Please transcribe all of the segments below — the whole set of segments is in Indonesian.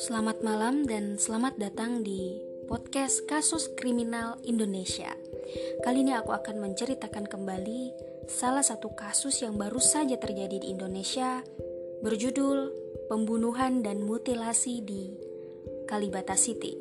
Selamat malam dan selamat datang di podcast Kasus Kriminal Indonesia. Kali ini aku akan menceritakan kembali salah satu kasus yang baru saja terjadi di Indonesia berjudul Pembunuhan dan Mutilasi di Kalibata City.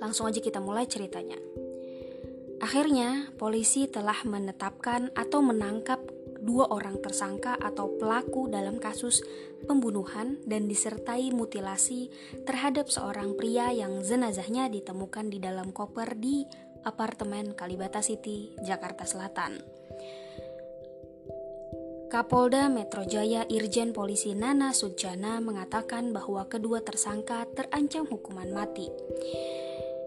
Langsung aja kita mulai ceritanya. Akhirnya, polisi telah menetapkan atau menangkap dua orang tersangka atau pelaku dalam kasus pembunuhan dan disertai mutilasi terhadap seorang pria yang jenazahnya ditemukan di dalam koper di apartemen Kalibata City, Jakarta Selatan. Kapolda Metro Jaya Irjen Polisi Nana Sujana mengatakan bahwa kedua tersangka terancam hukuman mati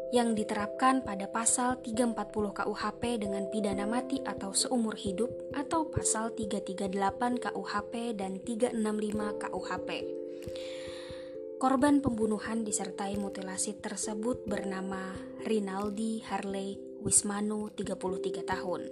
yang diterapkan pada pasal 340 KUHP dengan pidana mati atau seumur hidup atau pasal 338 KUHP dan 365 KUHP. Korban pembunuhan disertai mutilasi tersebut bernama Rinaldi Harley Wismanu, 33 tahun.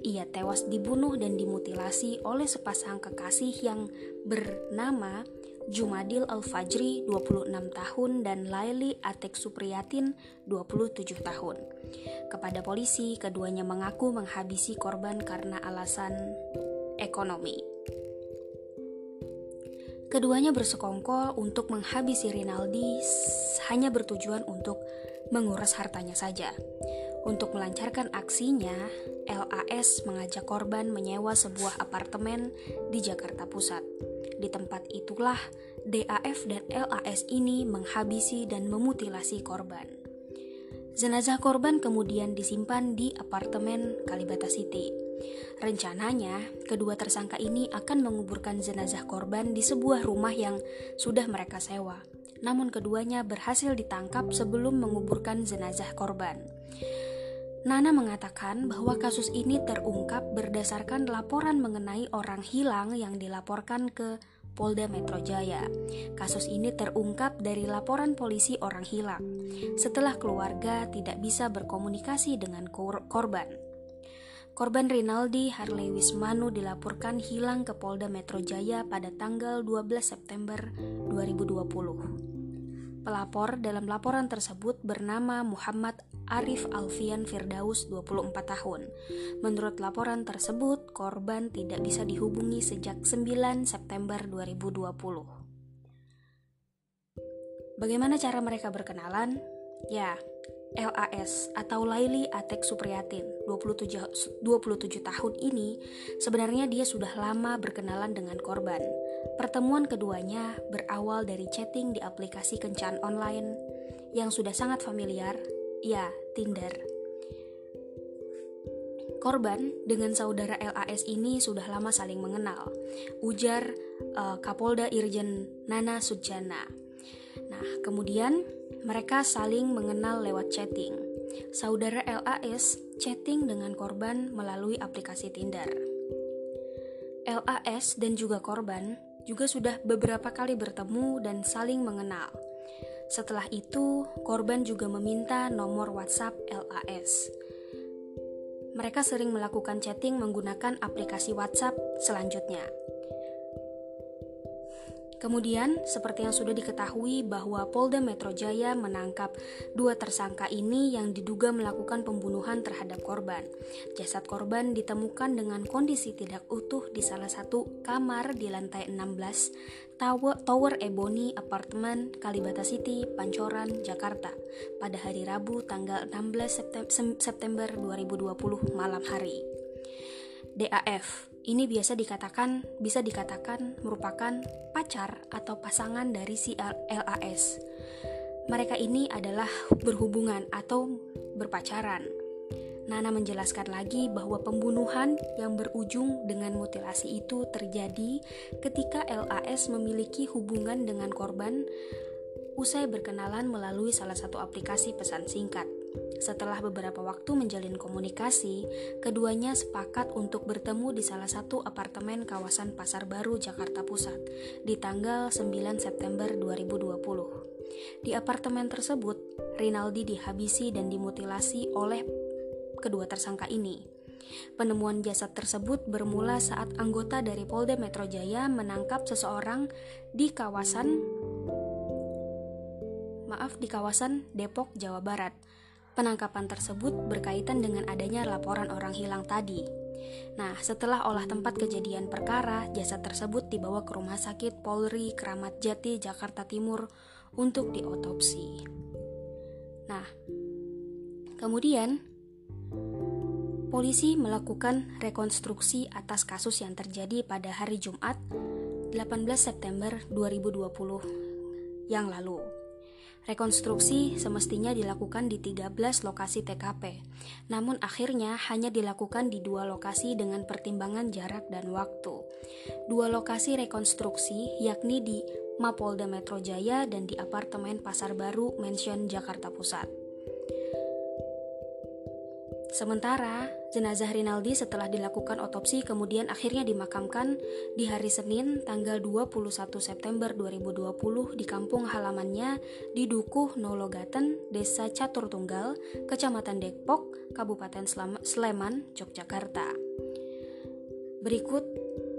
Ia tewas dibunuh dan dimutilasi oleh sepasang kekasih yang bernama Jumadil Al-Fajri 26 tahun dan Laili Atek Supriyatin 27 tahun. Kepada polisi, keduanya mengaku menghabisi korban karena alasan ekonomi. Keduanya bersekongkol untuk menghabisi Rinaldi hanya bertujuan untuk menguras hartanya saja. Untuk melancarkan aksinya, LAS mengajak korban menyewa sebuah apartemen di Jakarta Pusat. Di tempat itulah DAF dan LAS ini menghabisi dan memutilasi korban. Jenazah korban kemudian disimpan di apartemen Kalibata City. Rencananya, kedua tersangka ini akan menguburkan jenazah korban di sebuah rumah yang sudah mereka sewa. Namun keduanya berhasil ditangkap sebelum menguburkan jenazah korban. Nana mengatakan bahwa kasus ini terungkap berdasarkan laporan mengenai orang hilang yang dilaporkan ke Polda Metro Jaya. Kasus ini terungkap dari laporan polisi orang hilang setelah keluarga tidak bisa berkomunikasi dengan kor korban. Korban Rinaldi Harley Wismanu dilaporkan hilang ke Polda Metro Jaya pada tanggal 12 September 2020. Pelapor dalam laporan tersebut bernama Muhammad Arif Alfian Firdaus 24 tahun. Menurut laporan tersebut, korban tidak bisa dihubungi sejak 9 September 2020. Bagaimana cara mereka berkenalan? Ya, LAS atau Laili Atek Supriyatin 27, 27 tahun ini sebenarnya dia sudah lama berkenalan dengan korban. Pertemuan keduanya berawal dari chatting di aplikasi kencan online yang sudah sangat familiar Ya, Tinder. Korban dengan saudara LAS ini sudah lama saling mengenal, ujar uh, Kapolda Irjen Nana Sujana. Nah, kemudian mereka saling mengenal lewat chatting. Saudara LAS chatting dengan korban melalui aplikasi Tinder. LAS dan juga korban juga sudah beberapa kali bertemu dan saling mengenal. Setelah itu, korban juga meminta nomor WhatsApp LAS. Mereka sering melakukan chatting menggunakan aplikasi WhatsApp selanjutnya. Kemudian, seperti yang sudah diketahui bahwa Polda Metro Jaya menangkap dua tersangka ini yang diduga melakukan pembunuhan terhadap korban. Jasad korban ditemukan dengan kondisi tidak utuh di salah satu kamar di lantai 16 Tower, Tower Ebony Apartemen Kalibata City, Pancoran, Jakarta pada hari Rabu tanggal 16 September 2020 malam hari. DAF ini biasa dikatakan bisa dikatakan merupakan pacar atau pasangan dari si LAS. Mereka ini adalah berhubungan atau berpacaran. Nana menjelaskan lagi bahwa pembunuhan yang berujung dengan mutilasi itu terjadi ketika LAS memiliki hubungan dengan korban usai berkenalan melalui salah satu aplikasi pesan singkat. Setelah beberapa waktu menjalin komunikasi, keduanya sepakat untuk bertemu di salah satu apartemen kawasan Pasar Baru, Jakarta Pusat, di tanggal 9 September 2020. Di apartemen tersebut, Rinaldi dihabisi dan dimutilasi oleh kedua tersangka ini. Penemuan jasad tersebut bermula saat anggota dari Polda Metro Jaya menangkap seseorang di kawasan maaf di kawasan Depok, Jawa Barat. Penangkapan tersebut berkaitan dengan adanya laporan orang hilang tadi. Nah, setelah olah tempat kejadian perkara, jasad tersebut dibawa ke Rumah Sakit Polri Kramat Jati, Jakarta Timur untuk diotopsi. Nah, kemudian polisi melakukan rekonstruksi atas kasus yang terjadi pada hari Jumat 18 September 2020 yang lalu. Rekonstruksi semestinya dilakukan di 13 lokasi TKP, namun akhirnya hanya dilakukan di dua lokasi dengan pertimbangan jarak dan waktu. Dua lokasi rekonstruksi yakni di Mapolda Metro Jaya dan di apartemen Pasar Baru Mansion Jakarta Pusat. Sementara jenazah Rinaldi setelah dilakukan otopsi kemudian akhirnya dimakamkan di hari Senin tanggal 21 September 2020 di kampung halamannya di Dukuh Nologaten, Desa Catur Tunggal, Kecamatan Depok, Kabupaten Sleman, Yogyakarta. Berikut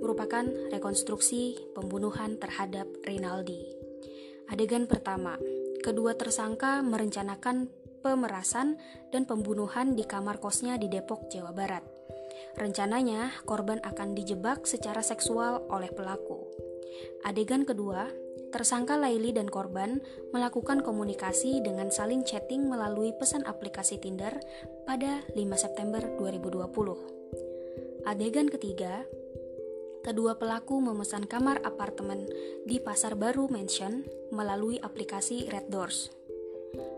merupakan rekonstruksi pembunuhan terhadap Rinaldi. Adegan pertama, kedua tersangka merencanakan pemerasan dan pembunuhan di kamar kosnya di Depok, Jawa Barat. Rencananya, korban akan dijebak secara seksual oleh pelaku. Adegan kedua, tersangka Laili dan korban melakukan komunikasi dengan saling chatting melalui pesan aplikasi Tinder pada 5 September 2020. Adegan ketiga, kedua pelaku memesan kamar apartemen di Pasar Baru Mansion melalui aplikasi Red Doors.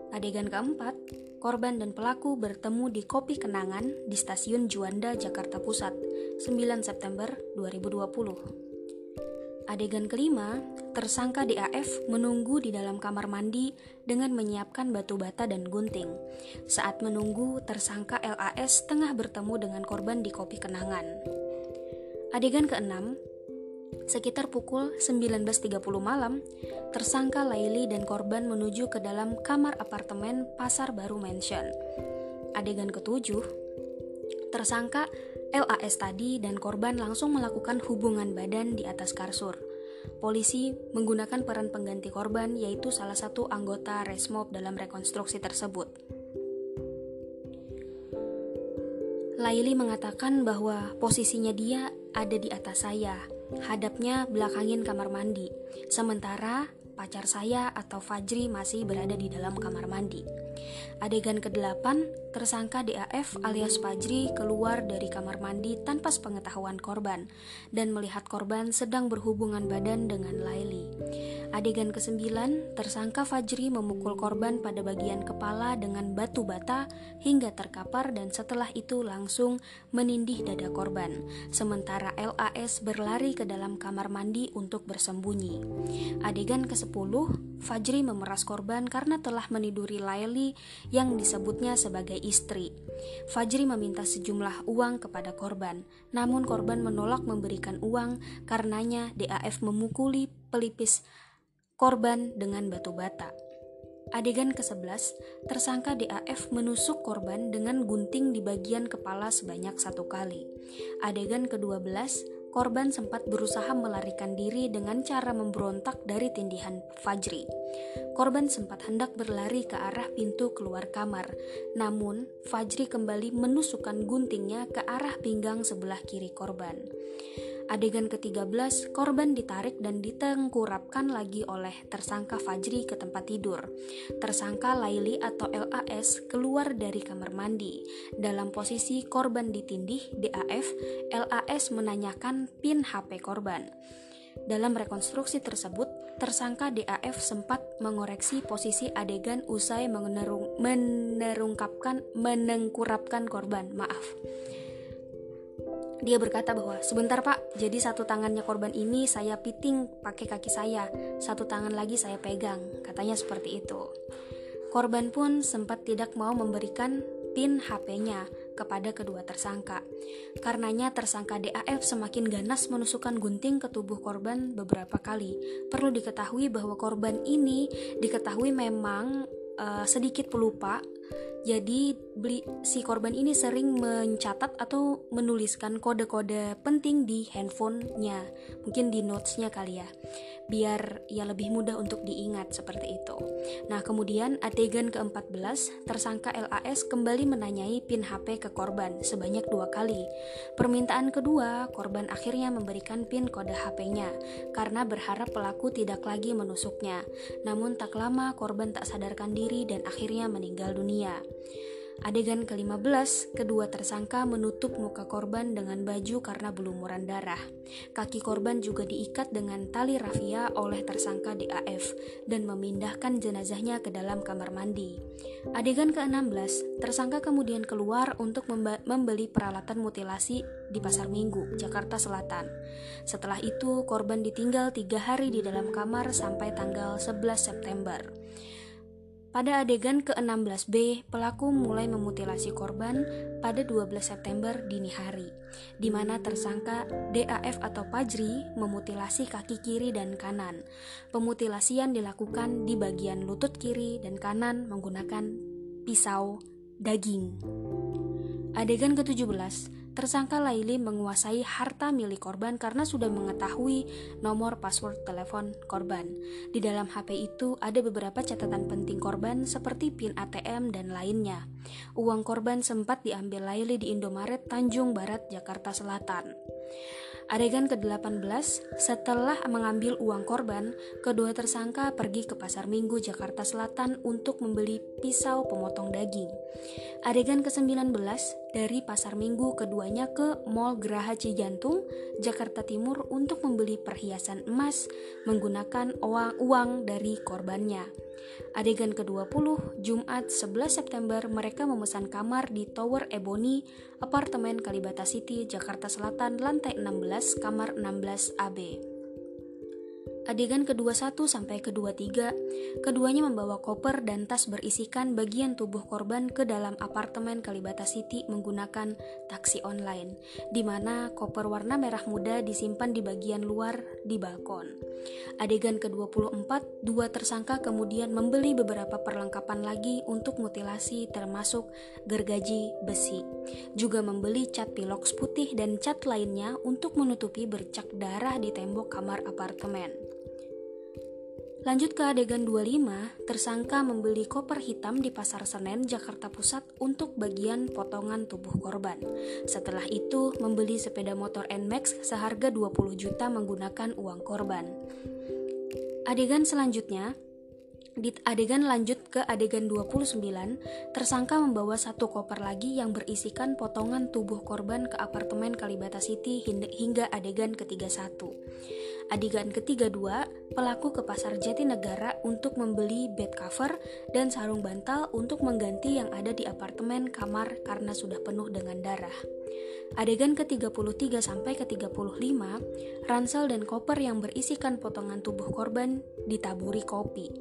Adegan keempat, korban dan pelaku bertemu di Kopi Kenangan di Stasiun Juanda, Jakarta Pusat, 9 September 2020. Adegan kelima, tersangka DAF menunggu di dalam kamar mandi dengan menyiapkan batu bata dan gunting. Saat menunggu, tersangka LAS tengah bertemu dengan korban di Kopi Kenangan. Adegan keenam, Sekitar pukul 19.30 malam, tersangka Laili dan korban menuju ke dalam kamar apartemen Pasar Baru Mansion. Adegan ketujuh, tersangka LAS tadi dan korban langsung melakukan hubungan badan di atas kasur. Polisi menggunakan peran pengganti korban yaitu salah satu anggota Resmob dalam rekonstruksi tersebut. Laili mengatakan bahwa posisinya dia ada di atas saya, Hadapnya belakangin kamar mandi. Sementara pacar saya atau Fajri masih berada di dalam kamar mandi. Adegan ke-8, tersangka DAF alias Fajri keluar dari kamar mandi tanpa sepengetahuan korban dan melihat korban sedang berhubungan badan dengan Laili. Adegan ke-9, tersangka Fajri memukul korban pada bagian kepala dengan batu bata hingga terkapar dan setelah itu langsung menindih dada korban. Sementara LAS berlari ke dalam kamar mandi untuk bersembunyi. Adegan ke-10, Fajri memeras korban karena telah meniduri Laili yang disebutnya sebagai istri. Fajri meminta sejumlah uang kepada korban, namun korban menolak memberikan uang karenanya DAF memukuli pelipis korban dengan batu bata. Adegan ke-11, tersangka DAF menusuk korban dengan gunting di bagian kepala sebanyak satu kali. Adegan ke-12, korban sempat berusaha melarikan diri dengan cara memberontak dari tindihan Fajri. Korban sempat hendak berlari ke arah pintu keluar kamar, namun Fajri kembali menusukkan guntingnya ke arah pinggang sebelah kiri korban. Adegan ke-13, korban ditarik dan ditengkurapkan lagi oleh tersangka Fajri ke tempat tidur. Tersangka Laili atau LAS keluar dari kamar mandi. Dalam posisi korban ditindih, DAF, LAS menanyakan PIN HP korban. Dalam rekonstruksi tersebut, tersangka DAF sempat mengoreksi posisi adegan usai menerung, menerungkapkan menengkurapkan korban. Maaf. Dia berkata bahwa sebentar pak, jadi satu tangannya korban ini saya piting pakai kaki saya, satu tangan lagi saya pegang, katanya seperti itu. Korban pun sempat tidak mau memberikan PIN HP-nya kepada kedua tersangka. Karenanya tersangka DAF semakin ganas menusukkan gunting ke tubuh korban beberapa kali. Perlu diketahui bahwa korban ini diketahui memang uh, sedikit pelupa Jadi beli, si korban ini sering mencatat atau menuliskan kode-kode penting di handphonenya, mungkin di notesnya kali ya, biar ya lebih mudah untuk diingat seperti itu. Nah kemudian adegan ke-14, tersangka LAS kembali menanyai pin HP ke korban sebanyak dua kali. Permintaan kedua, korban akhirnya memberikan pin kode HP-nya karena berharap pelaku tidak lagi menusuknya. Namun tak lama korban tak sadarkan diri dan akhirnya meninggal dunia. Adegan ke-15, kedua tersangka menutup muka korban dengan baju karena belumuran darah. Kaki korban juga diikat dengan tali rafia oleh tersangka DAF dan memindahkan jenazahnya ke dalam kamar mandi. Adegan ke-16, tersangka kemudian keluar untuk membeli peralatan mutilasi di Pasar Minggu, Jakarta Selatan. Setelah itu, korban ditinggal tiga hari di dalam kamar sampai tanggal 11 September. Pada adegan ke-16B, pelaku mulai memutilasi korban pada 12 September dini hari, di mana tersangka DAF atau Pajri memutilasi kaki kiri dan kanan. Pemutilasian dilakukan di bagian lutut kiri dan kanan menggunakan pisau daging. Adegan ke-17, Tersangka Laili menguasai harta milik korban karena sudah mengetahui nomor password telepon korban. Di dalam HP itu ada beberapa catatan penting korban seperti PIN ATM dan lainnya. Uang korban sempat diambil Laili di Indomaret Tanjung Barat, Jakarta Selatan. Adegan ke-18, setelah mengambil uang korban, kedua tersangka pergi ke Pasar Minggu, Jakarta Selatan untuk membeli pisau pemotong daging. Adegan ke-19, dari Pasar Minggu keduanya ke Mall Geraha Cijantung, Jakarta Timur untuk membeli perhiasan emas menggunakan uang, uang dari korbannya. Adegan ke-20, Jumat 11 September, mereka memesan kamar di Tower Ebony, apartemen Kalibata City, Jakarta Selatan, lantai 16, kamar 16 AB. Adegan ke-21 sampai ke-23, keduanya membawa koper dan tas berisikan bagian tubuh korban ke dalam apartemen Kalibata City menggunakan taksi online, di mana koper warna merah muda disimpan di bagian luar di balkon. Adegan ke-24, dua tersangka kemudian membeli beberapa perlengkapan lagi untuk mutilasi termasuk gergaji besi. Juga membeli cat piloks putih dan cat lainnya untuk menutupi bercak darah di tembok kamar apartemen. Lanjut ke adegan 25, tersangka membeli koper hitam di Pasar Senen, Jakarta Pusat untuk bagian potongan tubuh korban. Setelah itu, membeli sepeda motor NMAX seharga 20 juta menggunakan uang korban. Adegan selanjutnya, di adegan lanjut ke adegan 29, tersangka membawa satu koper lagi yang berisikan potongan tubuh korban ke apartemen Kalibata City hingga adegan ke-31. Adegan ketiga dua, pelaku ke pasar Jatinegara untuk membeli bed cover dan sarung bantal untuk mengganti yang ada di apartemen kamar karena sudah penuh dengan darah. Adegan ke-33 sampai ke-35, ransel dan koper yang berisikan potongan tubuh korban ditaburi kopi.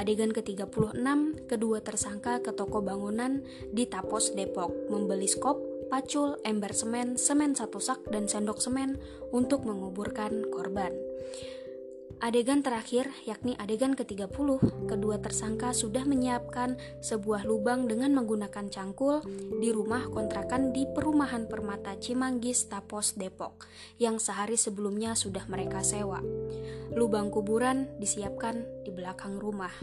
Adegan ke-36, kedua tersangka ke toko bangunan di Tapos Depok membeli skop pacul, ember semen, semen satu sak, dan sendok semen untuk menguburkan korban. Adegan terakhir, yakni adegan ke-30, kedua tersangka sudah menyiapkan sebuah lubang dengan menggunakan cangkul di rumah kontrakan di perumahan Permata Cimanggis, Tapos, Depok, yang sehari sebelumnya sudah mereka sewa. Lubang kuburan disiapkan di belakang rumah.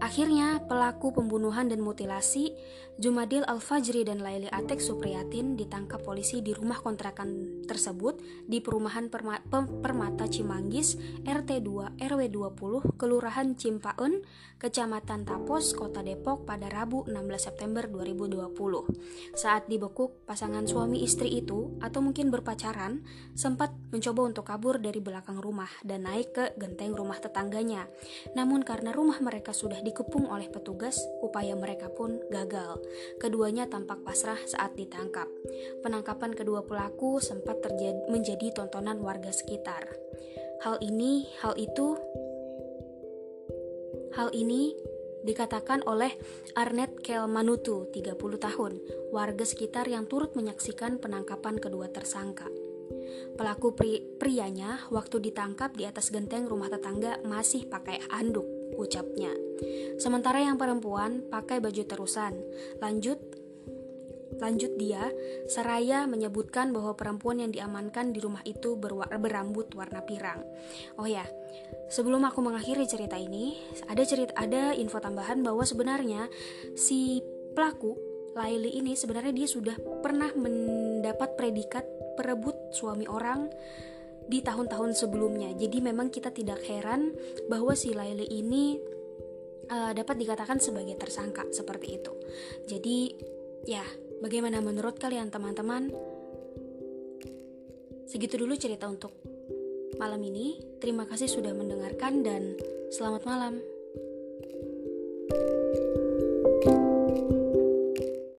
Akhirnya, pelaku pembunuhan dan mutilasi Jumadil Al-Fajri dan Laili Atek Supriyatin ditangkap polisi di rumah kontrakan tersebut di perumahan Perma Permata Cimanggis, RT 2 RW 20, Kelurahan Cimpaun, Kecamatan Tapos, Kota Depok pada Rabu 16 September 2020. Saat dibekuk, pasangan suami istri itu atau mungkin berpacaran sempat mencoba untuk kabur dari belakang rumah dan naik ke genteng rumah tetangganya. Namun karena rumah mereka sudah di dikepung oleh petugas, upaya mereka pun gagal. Keduanya tampak pasrah saat ditangkap. Penangkapan kedua pelaku sempat terjadi menjadi tontonan warga sekitar. Hal ini, hal itu, hal ini dikatakan oleh Arnet Kelmanutu, 30 tahun, warga sekitar yang turut menyaksikan penangkapan kedua tersangka. Pelaku pri prianya waktu ditangkap di atas genteng rumah tetangga masih pakai handuk ucapnya. Sementara yang perempuan pakai baju terusan. Lanjut Lanjut dia, seraya menyebutkan bahwa perempuan yang diamankan di rumah itu berambut warna pirang. Oh ya, sebelum aku mengakhiri cerita ini, ada cerita ada info tambahan bahwa sebenarnya si pelaku Laili ini sebenarnya dia sudah pernah mendapat predikat perebut suami orang di tahun-tahun sebelumnya. Jadi memang kita tidak heran bahwa si Laili ini uh, dapat dikatakan sebagai tersangka seperti itu. Jadi ya Bagaimana menurut kalian teman-teman? Segitu dulu cerita untuk malam ini. Terima kasih sudah mendengarkan dan selamat malam.